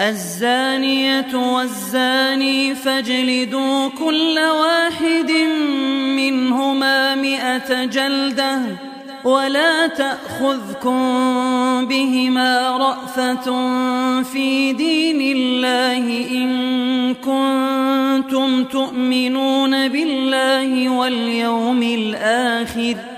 الزانية والزاني فاجلدوا كل واحد منهما مئة جلدة ولا تأخذكم بهما رأفة في دين الله إن كنتم تؤمنون بالله واليوم الآخر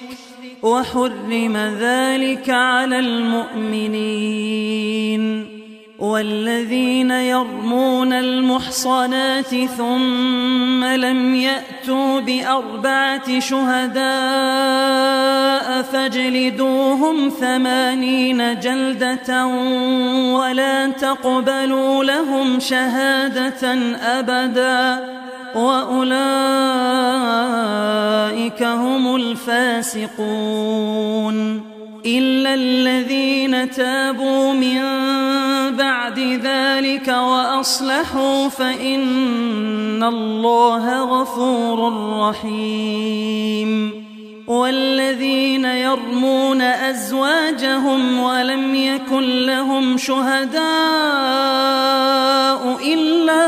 وحرم ذلك على المؤمنين والذين يرمون المحصنات ثم لم يأتوا بأربعة شهداء فاجلدوهم ثمانين جلدة ولا تقبلوا لهم شهادة أبدا وأولئك هم الفاسقون. إلا الذين تابوا من بعد ذلك وأصلحوا فإن الله غفور رحيم. والذين يرمون أزواجهم ولم يكن لهم شهداء إلا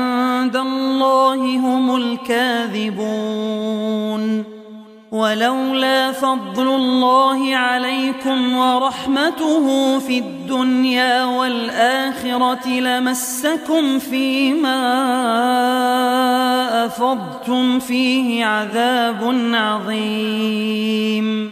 الله هم الكاذبون. ولولا فضل الله عليكم ورحمته في الدنيا والآخرة لمسكم فيما أفضتم فيه عذاب عظيم.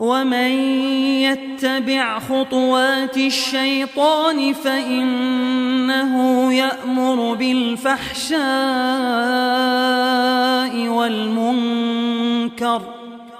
ومن يتبع خطوات الشيطان فإنه يأمر بالفحشاء والمنكر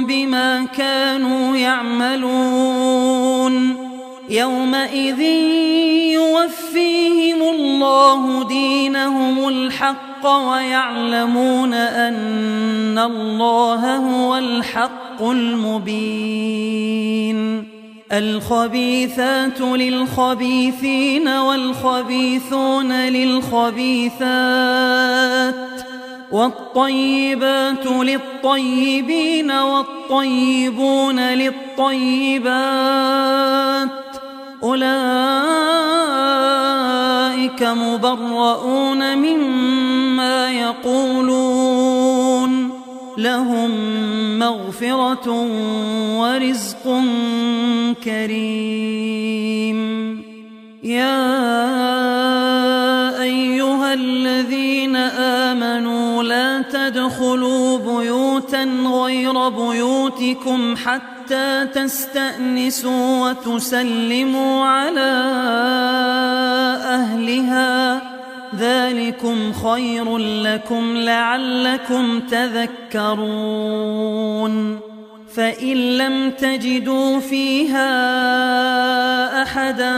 بما كانوا يعملون يومئذ يوفيهم الله دينهم الحق ويعلمون أن الله هو الحق المبين الخبيثات للخبيثين والخبيثون للخبيثات والطيبات للطيبين والطيبون للطيبات أولئك مبرؤون مما يقولون لهم مغفرة ورزق كريم يا أيها الذين آمنوا لا تدخلوا بيوتا غير بيوتكم حتى تستأنسوا وتسلموا على أهلها. ذلكم خير لكم لعلكم تذكرون. فإن لم تجدوا فيها أحدا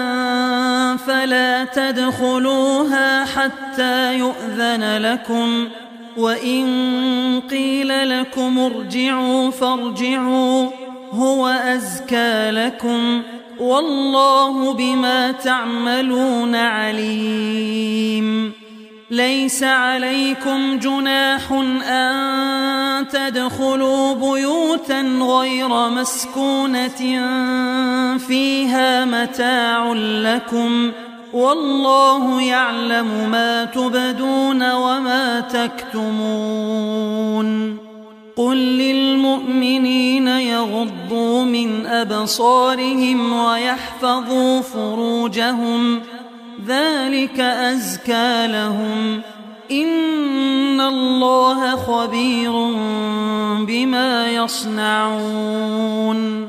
فلا تدخلوها حتى يؤذن لكم. وإن قيل لكم ارجعوا فارجعوا هو أزكى لكم والله بما تعملون عليم ليس عليكم جناح أن تدخلوا بيوتا غير مسكونة فيها متاع لكم والله يعلم ما تبدون وما تكتمون. قل للمؤمنين يغضوا من أبصارهم ويحفظوا فروجهم. ذلك أزكى لهم. إن الله خبير بما يصنعون.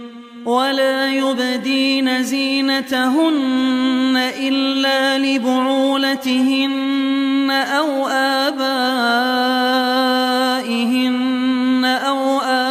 ولا يبدين زينتهن إلا لبعولتهن أو آبائهن أو آباء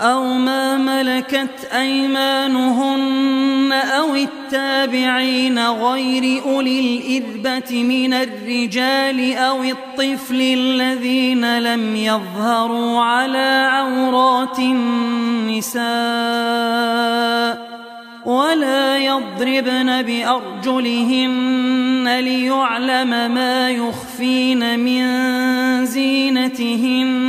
أو ما ملكت أيمانهن أو التابعين غير أولي الإذبة من الرجال أو الطفل الذين لم يظهروا على عورات النساء ولا يضربن بأرجلهن ليعلم ما يخفين من زينتهن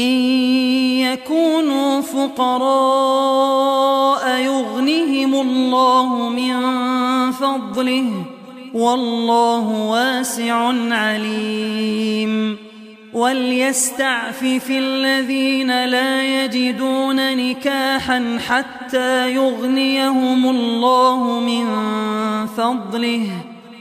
إن يكونوا فقراء يغنهم الله من فضله والله واسع عليم وليستعفف الذين لا يجدون نكاحا حتى يغنيهم الله من فضله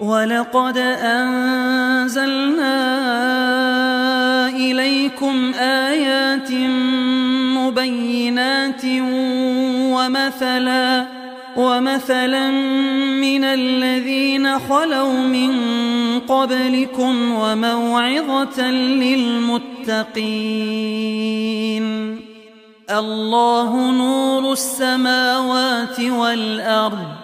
ولقد أنزلنا إليكم آيات مبينات ومثلا ومثلا من الذين خلوا من قبلكم وموعظة للمتقين. الله نور السماوات والأرض.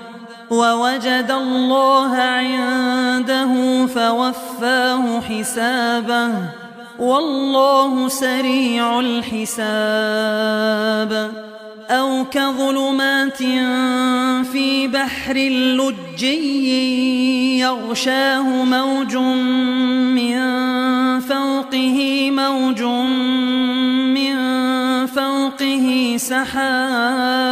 ووجد الله عنده فوفاه حسابه والله سريع الحساب. أو كظلمات في بحر لجي يغشاه موج من فوقه موج من فوقه سحاب.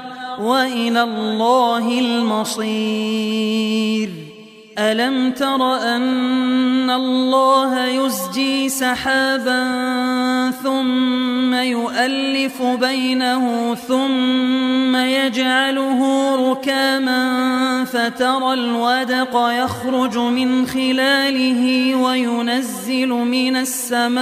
وإلى الله المصير. ألم تر أن الله يزجي سحابا ثم يؤلف بينه ثم يجعله ركاما فترى الودق يخرج من خلاله وينزل من السماء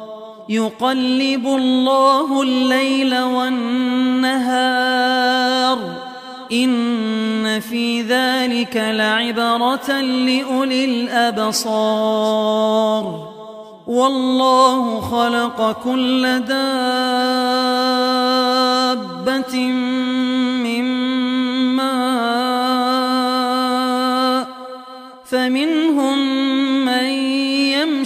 يقلب الله الليل والنهار. إن في ذلك لعبرة لأولي الأبصار. والله خلق كل دابة من ماء. فمنهم من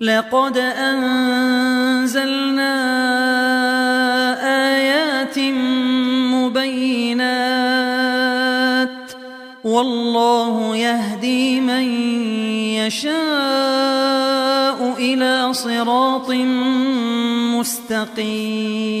لقد أنزلنا آيات مبينات والله يهدي من يشاء إلى صراط مستقيم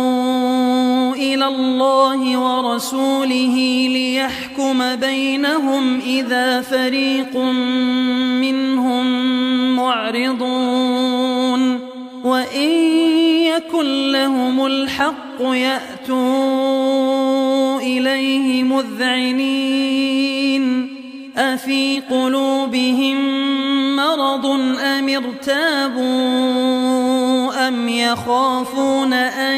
إلى الله ورسوله ليحكم بينهم إذا فريق منهم معرضون وإن يكن لهم الحق يأتوا إليه مذعنين أفي قلوبهم مرض أم ارتابوا أم يخافون أن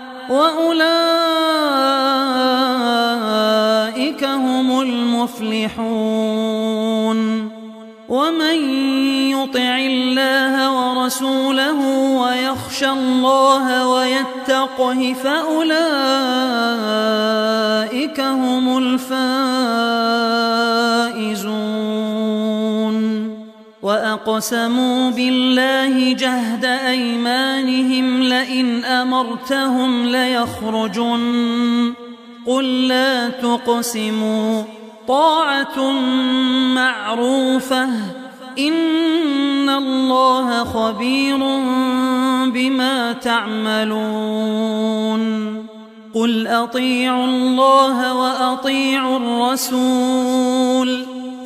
وأولئك هم المفلحون. ومن يطع الله ورسوله ويخشى الله ويتقه فأولئك وأقسموا بالله جهد أيمانهم لئن أمرتهم ليخرجن. قل لا تقسموا. طاعة معروفة. إن الله خبير بما تعملون. قل أطيعوا الله وأطيعوا الرسول.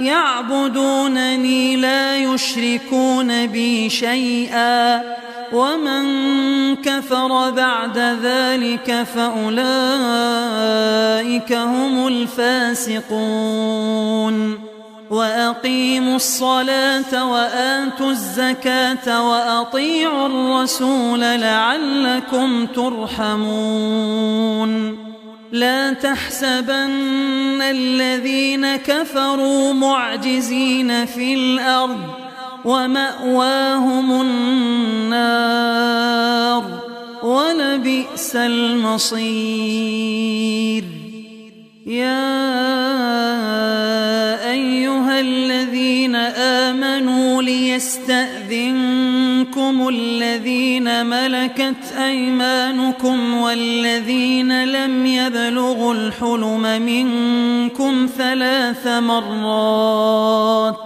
يعبدونني لا يشركون بي شيئا ومن كفر بعد ذلك فأولئك هم الفاسقون. وأقيموا الصلاة وآتوا الزكاة وأطيعوا الرسول لعلكم ترحمون. لا تحسبن الذين كفروا معجزين في الأرض ومأواهم النار ولبئس المصير. يا أيها الذين آمنوا ليستأذنكم الذين الذين ملكت أيمانكم والذين لم يبلغوا الحلم منكم ثلاث مرات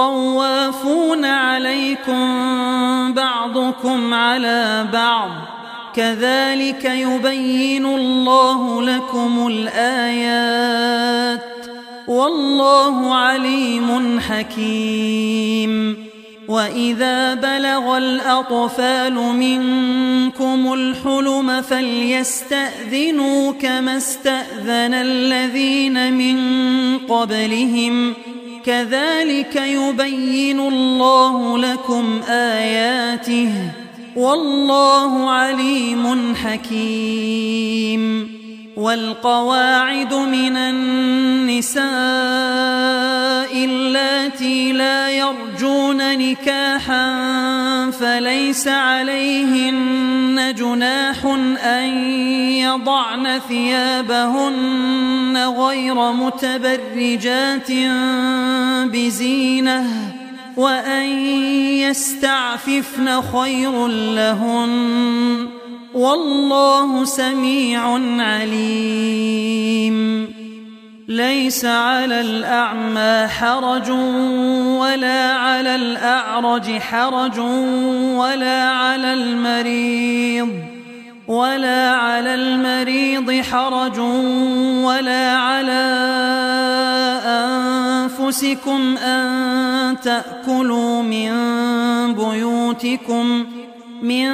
طوافون عليكم بعضكم على بعض. كذلك يبين الله لكم الآيات. والله عليم حكيم. وإذا بلغ الأطفال منكم الحلم فليستأذنوا كما استأذن الذين من قبلهم. كذلك يبين الله لكم آياته والله عليم حكيم. والقواعد من النساء اللاتي لا يرجون نكاحا فليس عليهن جناح أن يضعن ثيابهن غير متبرجات بزينة وأن يستعففن خير لهن والله سميع عليم. ليس على الأعمى حرج ولا على الأعرج حرج ولا على المريض ولا على المريض حرج ولا على أنفسكم أن تأكلوا من بيوتكم من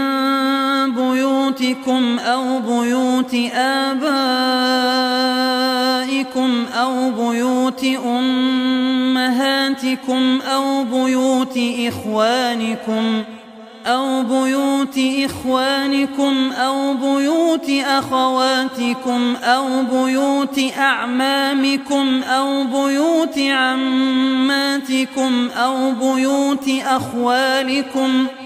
بيوتكم أو بيوت آبائكم أو بيوت أمهاتكم أو بيوت إخوانكم أو بيوت إخوانكم أو بيوت أخواتكم أو بيوت أعمامكم أو بيوت عماتكم أو بيوت أخوالكم ۖ أو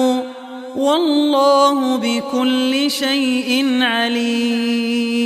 والله بكل شيء عليم.